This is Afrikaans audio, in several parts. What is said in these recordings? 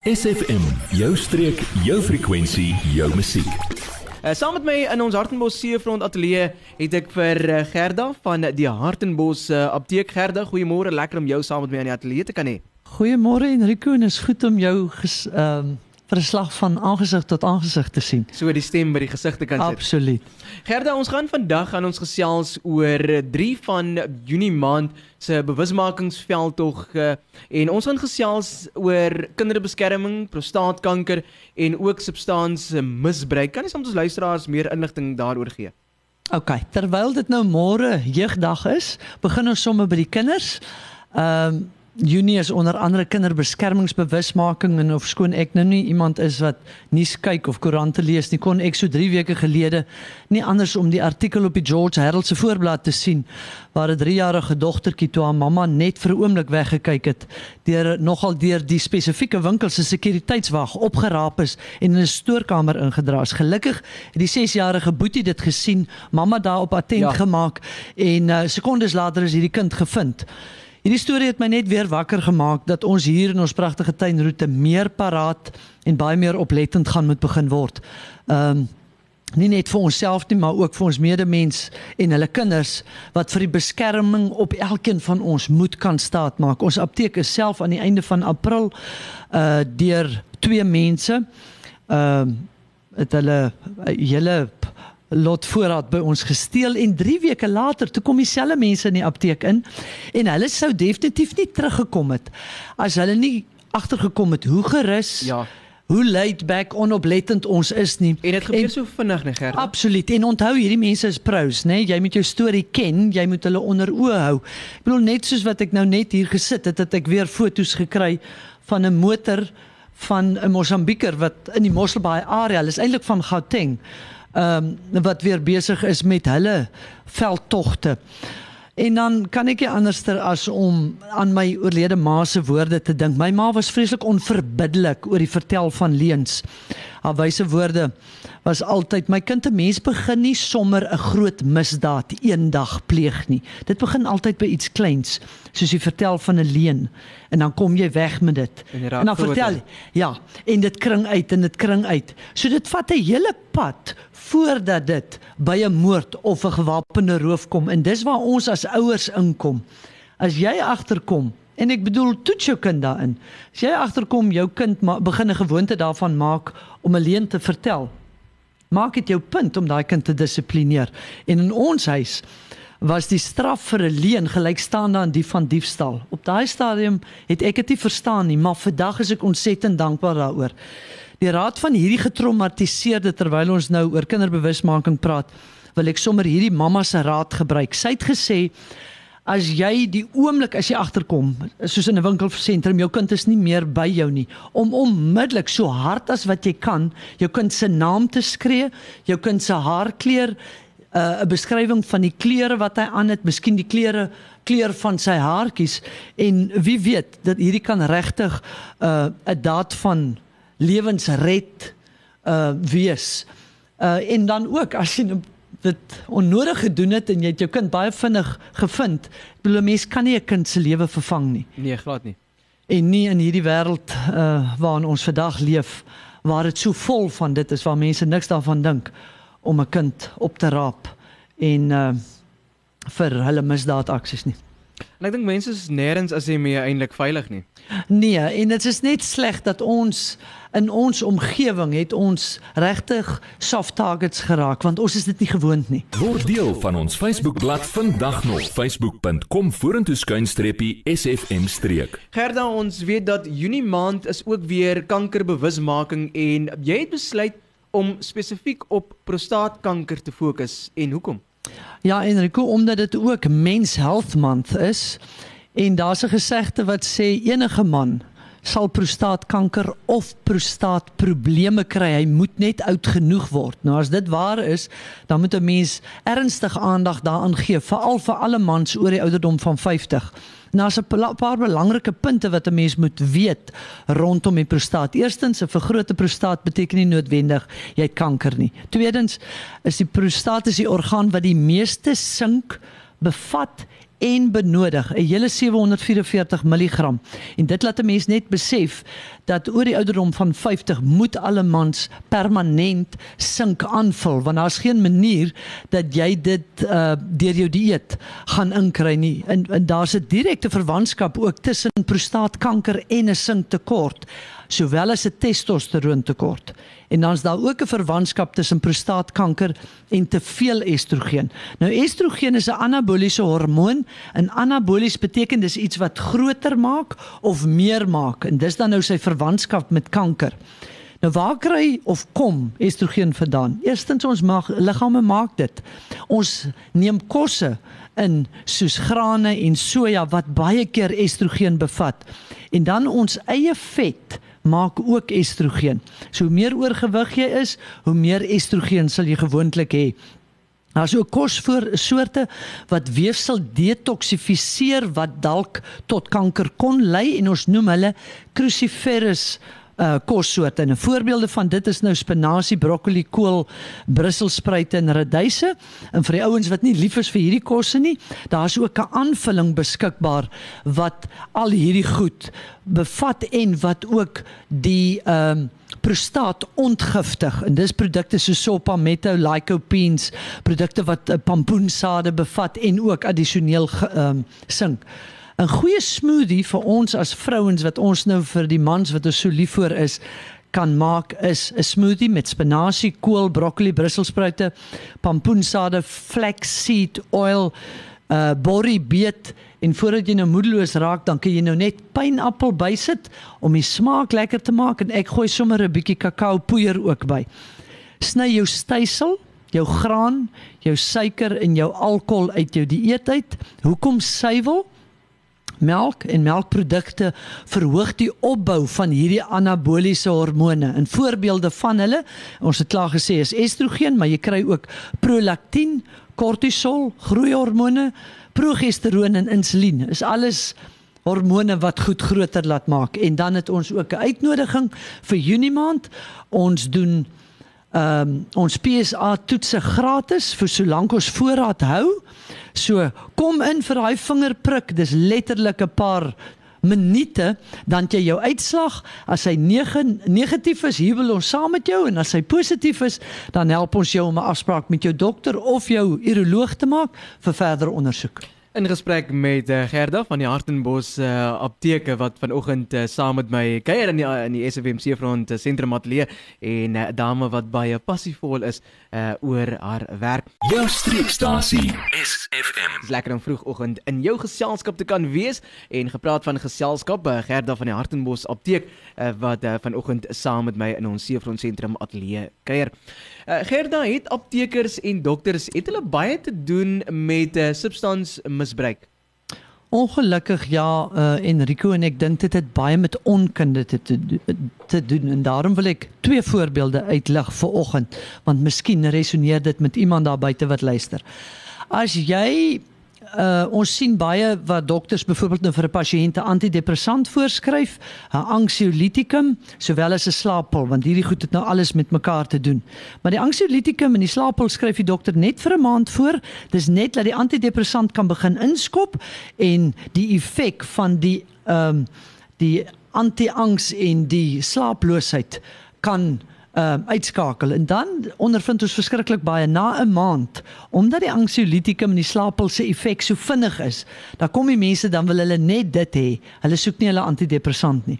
SFM, jou streek, jou frekwensie, jou musiek. Uh, saam met my in ons Hartenbos Seefront ateljee het ek vir uh, Gerda van die Hartenbos uh, apteek Gerda. Goeiemôre, lekker om jou saam met my in die ateljee te kan hê. Goeiemôre Enrico, en is goed om jou ehm um, verslag van aangesig tot aangesig te sien. So die stem by die gesig te kan sit. Absoluut. Gerda, ons gaan vandag aan ons gesels oor 3 van Junie maand se bewusmakingsveldtog uh, en ons gaan gesels oor kinderbeskerming, prostaatkanker en ook substansmisbruik. Kan jy soms ons luisteraars meer inligting daaroor gee? OK, terwyl dit nou môre jeugdag is, begin ons sommer by die kinders. Ehm um, Junie is onder andere kinderbeskermingsbewusmaking en of skoon ek nou nie iemand is wat nuus kyk of koerante lees nie kon ek so 3 weke gelede nie anders om die artikel op die George Herald se voorblad te sien waar 'n 3-jarige dogtertjie toe haar mamma net vir 'n oomblik weggekyk het deur nogal deur die spesifieke winkel se sekuriteitswag opgeraap is en in 'n stoorkamer ingedra is. Gelukkig het die 6-jarige boetie dit gesien, mamma daarop attent ja. gemaak en uh, sekondes later is hierdie kind gevind. Hierdie storie het my net weer wakker gemaak dat ons hier in ons pragtige tuinroete meer paraat en baie meer oplettend gaan moet begin word. Ehm um, nie net vir onsself nie, maar ook vir ons medemens en hulle kinders wat vir die beskerming op elkeen van ons moet kan staatmaak. Ons apteek is self aan die einde van April uh deur twee mense ehm uh, het hulle uh, hele lot voorraad by ons gesteel en 3 weke later toe kom dieselfde mense in die apteek in en hulle sou definitief nie teruggekom het as hulle nie agtergekom het hoe gerus ja. hoe laid back onoplettend ons is nie. En dit gebeur en, so vinnig nee Gerda? Absoluut. En onthou hierdie mense is pros nê jy moet jou storie ken jy moet hulle onder oë hou. Ek bedoel net soos wat ek nou net hier gesit het het ek weer fotos gekry van 'n motor van 'n Mosambiker wat in die Mosselbaai area is eintlik van Gauteng ehm um, wat weer besig is met hulle veldtogte. En dan kan ek nie anderster as om aan my oorlede ma se woorde te dink. My ma was vreeslik onverbiddelik oor die vertel van leuns. Haar wyse woorde was altyd my kind 'n mens begin nie sommer 'n groot misdaad eendag pleeg nie. Dit begin altyd by iets kleins, soos jy vertel van 'n leuen en dan kom jy weg met dit. En, en dan vertel jy, ja, en dit kring uit en dit kring uit. So dit vat 'n hele pad voordat dit by 'n moord of 'n gewapende roof kom en dis waar ons as ouers inkom. As jy agterkom en ek bedoel toets jou kind daarin. As jy agterkom jou kind begin 'n gewoonte daarvan maak om 'n leuen te vertel. Maak dit jou punt om daai kind te dissiplineer. En in ons huis was die straf vir 'n leuen gelykstaande aan die van diefstal. Op daai stadium het ek dit nie verstaan nie, maar vandag is ek ontsettend dankbaar daaroor die raad van hierdie getraumatiseerde terwyl ons nou oor kinderbewusmaking praat, wil ek sommer hierdie mamma se raad gebruik. Sy het gesê as jy die oomblik as jy agterkom, soos in 'n winkelsentrum, jou kind is nie meer by jou nie, om onmiddellik so hard as wat jy kan, jou kind se naam te skree, jou kind se haarkleur uh, 'n uh, beskrywing van die klere wat hy aan het, miskien die klere kleur van sy haartjies en wie weet dat hierdie kan regtig 'n uh, daad van lewensred uh wees. Uh en dan ook as jy dit onnodig gedoen het en jy het jou kind baie vinnig gevind, bedoel 'n mens kan nie 'n kind se lewe vervang nie. Nee, glad nie. En nie in hierdie wêreld uh waarin ons vandag leef waar dit so vol van dit is waar mense niks daarvan dink om 'n kind op te raap en uh vir hulle misdaadaksies nie. En ek dink mense is nêrens as jy mee eintlik veilig nie. Nee, en dit is net sleg dat ons in ons omgewing het ons regtig soft targets geraak want ons is dit nie gewoond nie. Word deel van ons Facebookblad vandag nog facebook.com vorentoe skuinstreepie sfm streek. Gerda, ons weet dat Junie maand is ook weer kankerbewusmaking en jy het besluit om spesifiek op prostaatkanker te fokus en hoekom? Ja, Enrico, omdat dit ook Men's Health Month is en daar's 'n gesegde wat sê enige man sal prostaatkanker of prostaatprobleme kry. Hy moet net oud genoeg word. Nou as dit waar is, dan moet 'n mens ernstig aandag daaraan gee, veral vir alle mans oor die ouderdom van 50. Nou as 'n paar belangrike punte wat 'n mens moet weet rondom die prostaat. Eerstens, 'n vergrote prostaat beteken nie noodwendig jy het kanker nie. Tweedens, is die prostaat is die orgaan wat die meeste sink bevat en benodig 'n hele 744 mg. En dit laat 'n mens net besef dat oor die ouderdom van 50 moet alle mans permanent sink aanvul want daar's geen manier dat jy dit uh deur jou dieet gaan inkry nie. En, en daar's 'n direkte verwantskap ook tussen prostaatkanker en 'n sinktekort sowel as 'n testosteron tekort. En dan is daar ook 'n verwantskap tussen prostaatkanker en te veel estrogen. Nou estrogen is 'n anaboliese hormoon en anabolies beteken dis iets wat groter maak of meer maak en dis dan nou sy verwantskap met kanker. Nou waar kry of kom estrogen vandaan? Eerstens ons mag liggame maak dit. Ons neem kosse in soos grane en soja wat baie keer estrogen bevat. En dan ons eie vet maak ook estrogen. So hoe meer oorgewig jy is, hoe meer estrogen sal jy gewoonlik hê. Daar's ook kossoorte wat weefsel detoksifiseer wat dalk tot kanker kon lei en ons noem hulle cruciferous uh kossoorte. En voorbeelde van dit is nou spinasie, broccoli, kool, brusselspruite en radyse. En vir die ouens wat nie lief is vir hierdie kosse nie, daar's ook 'n aanvulling beskikbaar wat al hierdie goed bevat en wat ook die ehm um, prostaat ontgiftig en dis produkte so sopa metto lycopenes produkte wat uh, pampoensade bevat en ook addisioneel ehm um, sink 'n goeie smoothie vir ons as vrouens wat ons nou vir die mans wat ons so lief vir is kan maak is 'n smoothie met spinasie, kool, broccoli, brusselspruite, pampoensade, flaxseed oil, uh borrie beet en voordat jy nou moedeloos raak, dan kan jy nou net pineappel bysit om die smaak lekker te maak en ek gooi sommer 'n bietjie kakao poeier ook by. Sny jou stysel, jou graan, jou suiker en jou alkohol uit jou dieet uit. Hoekom suiwel? Melk en melkprodukte verhoog die opbou van hierdie anaboliese hormone. En voorbeelde van hulle, ons het klaar gesê is estrogen, maar jy kry ook prolaktin, kortisol, groeihormone, progesteroon en insulien. Is alles hormone wat goed groter laat maak. En dan het ons ook 'n uitnodiging vir Junie maand. Ons doen ehm um, ons PSA toetse gratis vir solank ons voorraad hou. So, kom in vir daai vingerprik. Dis letterlik 'n paar minute dan jy jou uitslag. As hy negatief is huwel ons saam met jou. En as hy positief is dan help ons jou om 'n afspraak met jou dokter of jou uroloog te maak vir verdere ondersoek. In gesprek met uh, Gerda van die Hartenbos uh, apteke wat vanoggend uh, saam met my kuier in die in die SFMC front uh, sentrum ateljee en 'n uh, dame wat baie passievol is uh, oor haar werk. Jou streekstasie SFM. Dis lekker om vroegoggend in jou geselskap te kan wees en gepraat van geselskap uh, Gerda van die Hartenbos apteek uh, wat uh, vanoggend saam met my in ons Seefront sentrum ateljee kuier. Uh, Gerda het aptekers en dokters het hulle baie te doen met uh, substansmisbruik. Ongelukkig ja, uh, Enrico en ek dink dit het baie met onkunde te, te te doen en daarom wil ek twee voorbeelde uitlig vir oggend want miskien resoneer dit met iemand daar buite wat luister. As jy uh ons sien baie wat dokters byvoorbeeld nou vir 'n pasiënt 'n antidepressant voorskryf, 'n anxiolytikum, sowel as 'n slaappil, want hierdie goed het nou alles met mekaar te doen. Maar die anxiolytikum en die slaappil skryf die dokter net vir 'n maand voor. Dis net dat die antidepressant kan begin inskop en die effek van die ehm um, die anti-angs en die slaaploosheid kan uh, uitskakel en dan ondervind ons verskriklik baie na 'n maand omdat die anxiolytikum en die slaappil se effek so vinnig is. Dan kom die mense dan wil hulle net dit hê. Hulle soek nie hulle antidepressant nie.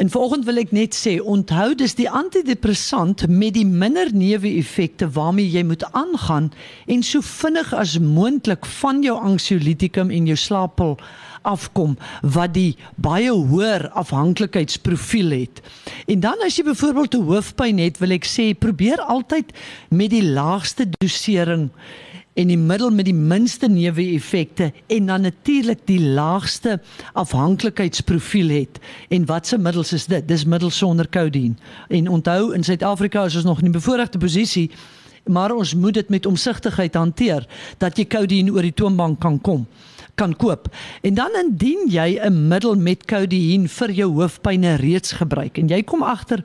En vanoggend wil ek net sê onthou dis die antidepressant met die minder neeweffekte waarmee jy moet aangaan en so vinnig as moontlik van jou anxiolytikum en jou slaappil afkom wat die baie hoër afhanklikheidsprofiel het. En dan as jy byvoorbeeld 'n hoofpyn het, wil ek sê probeer altyd met die laagste dosering en die middel met die minste neeweffekte en dan natuurlik die laagste afhanklikheidsprofiel het. En watse middels is dit? Dis middels sonder kodein. En onthou in Suid-Afrika is ons nog in 'n bevoordeelde posisie maar ons moet dit met omsigtigheid hanteer dat jy kodein oor die toonbank kan kom kan koop. En dan indien jy 'n middel met kodeïn vir jou hoofpynne reeds gebruik en jy kom agter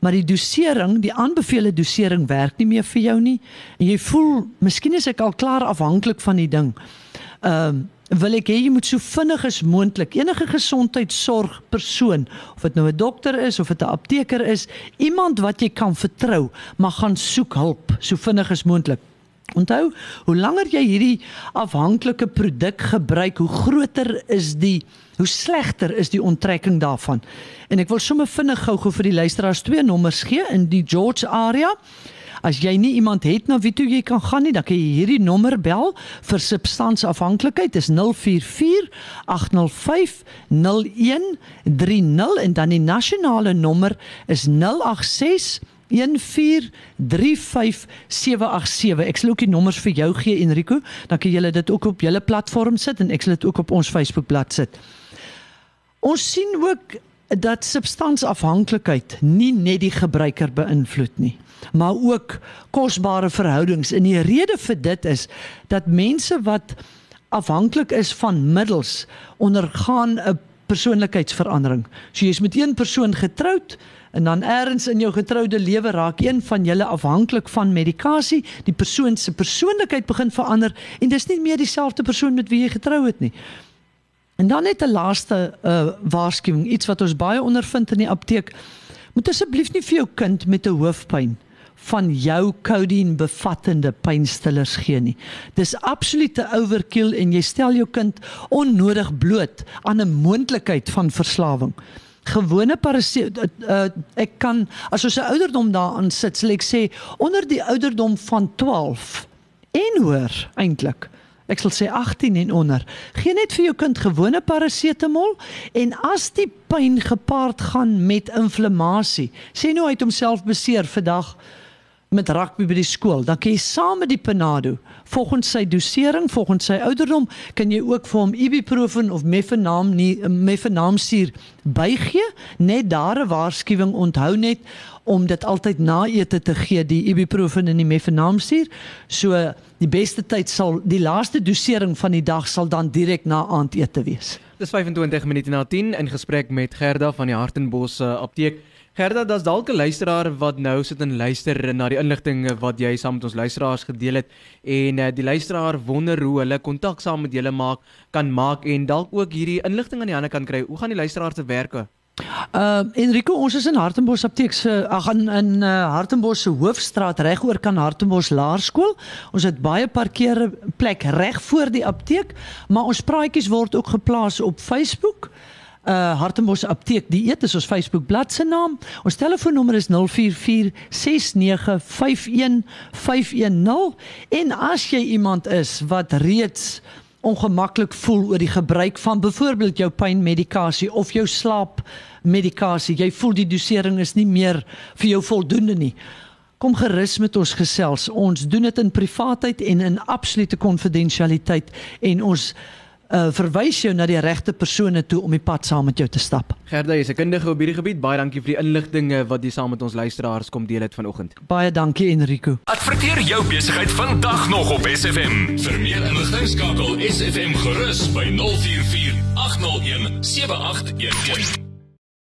maar die dosering, die aanbevole dosering werk nie meer vir jou nie en jy voel, miskien is ek al klaar afhanklik van die ding. Ehm um, wil ek hê jy moet so vinnig as moontlik enige gesondheidsorgpersoon of dit nou 'n dokter is of dit 'n apteker is, iemand wat jy kan vertrou, maar gaan soek hulp so vinnig as moontlik. Onthou, hoe langer jy hierdie afhanklike produk gebruik, hoe groter is die hoe slegter is die onttrekking daarvan. En ek wil sommer vinnig gou-gou vir die luisteraars twee nommers gee in die George area. As jy nie iemand het na wie toe jy kan gaan nie, dan kan jy hierdie nommer bel vir substansafhanklikheid. Dis 044 805 0130 en dan die nasionale nommer is 086 1435787. Ek sal ook die nommers vir jou gee Enrico, dan kan jy dit ook op julle platform sit en ek sal dit ook op ons Facebookblad sit. Ons sien ook dat substansafhanklikheid nie net die gebruiker beïnvloed nie maar ook kosbare verhoudings. En die rede vir dit is dat mense wat afhanklik is van middels ondergaan 'n persoonlikheidsverandering. So jy's met een persoon getroud en dan eers in jou getroude lewe raak een van julle afhanklik van medikasie, die persoon se persoonlikheid begin verander en dis nie meer dieselfde persoon met wie jy getrou het nie. En dan net 'n laaste uh, waarskuwing, iets wat ons baie ondervind in die apteek. Moet asseblief nie vir jou kind met 'n hoofpyn van jou codeine bevattende pynstillers gee nie. Dis absolute overkill en jy stel jou kind onnodig bloot aan 'n moontlikheid van verslawing. Gewone parasiet uh, uh, ek kan as ons 'n ouderdom daaraan sit, sal ek sê onder die ouderdom van 12 en hoor eintlik Ek sal sê 18 en onder. Geen net vir jou kind gewone parasetamol en as die pyn gepaard gaan met inflammasie. Sê nou hy het homself beseer vandag met rugby by die skool, dan kan jy saam met die Panado, volgens sy dosering, volgens sy ouderdom, kan jy ook vir hom ibuprofen of mefenam nie mefenamsuur bygee, net daar 'n waarskuwing onthou net om dit altyd na ete te gee die ibuprofen en die mefenamsuur. So die beste tyd sal die laaste dosering van die dag sal dan direk na aandete wees. Dis 25 minute na 10 in gesprek met Gerda van die Hartenbos uh, apteek. Gerda, daar's dalk 'n luisteraar wat nou sit en luister na die inligting wat jy saam met ons luisteraars gedeel het en uh, die luisteraar wonder hoe hulle kontak saam met julle maak kan maak en dalk ook hierdie inligting aan die ander kant kry. Hoe gaan die luisteraar se werke? Uh Enrico, ons is in Hartenbos Apteek se ag in in uh, Hartenbos se hoofstraat regoor kan Hartenbos Laerskool. Ons het baie parkeer plek reg voor die apteek, maar ons praatjies word ook geplaas op Facebook uh Hartenbos Apteek Dieet is ons Facebook bladsy naam. Ons telefoonnommer is 0446951510 en as jy iemand is wat reeds ongemaklik voel oor die gebruik van byvoorbeeld jou pynmedikasie of jou slaapmedikasie, jy voel die dosering is nie meer vir jou voldoende nie. Kom gerus met ons gesels. Ons doen dit in privaatheid en in absolute konfidensialiteit en ons uh, verwys jou na die regte persone toe om die pad saam met jou te stap. Gerda, jy's 'n kundige op hierdie gebied. Baie dankie vir die inligting wat jy saam met ons luisteraars kom deel het vanoggend. Baie dankie Enrico. Adverteer jou besigheid vandag nog op SFM. Vir meer inligting skakel SFM gerus by 044 801 7811.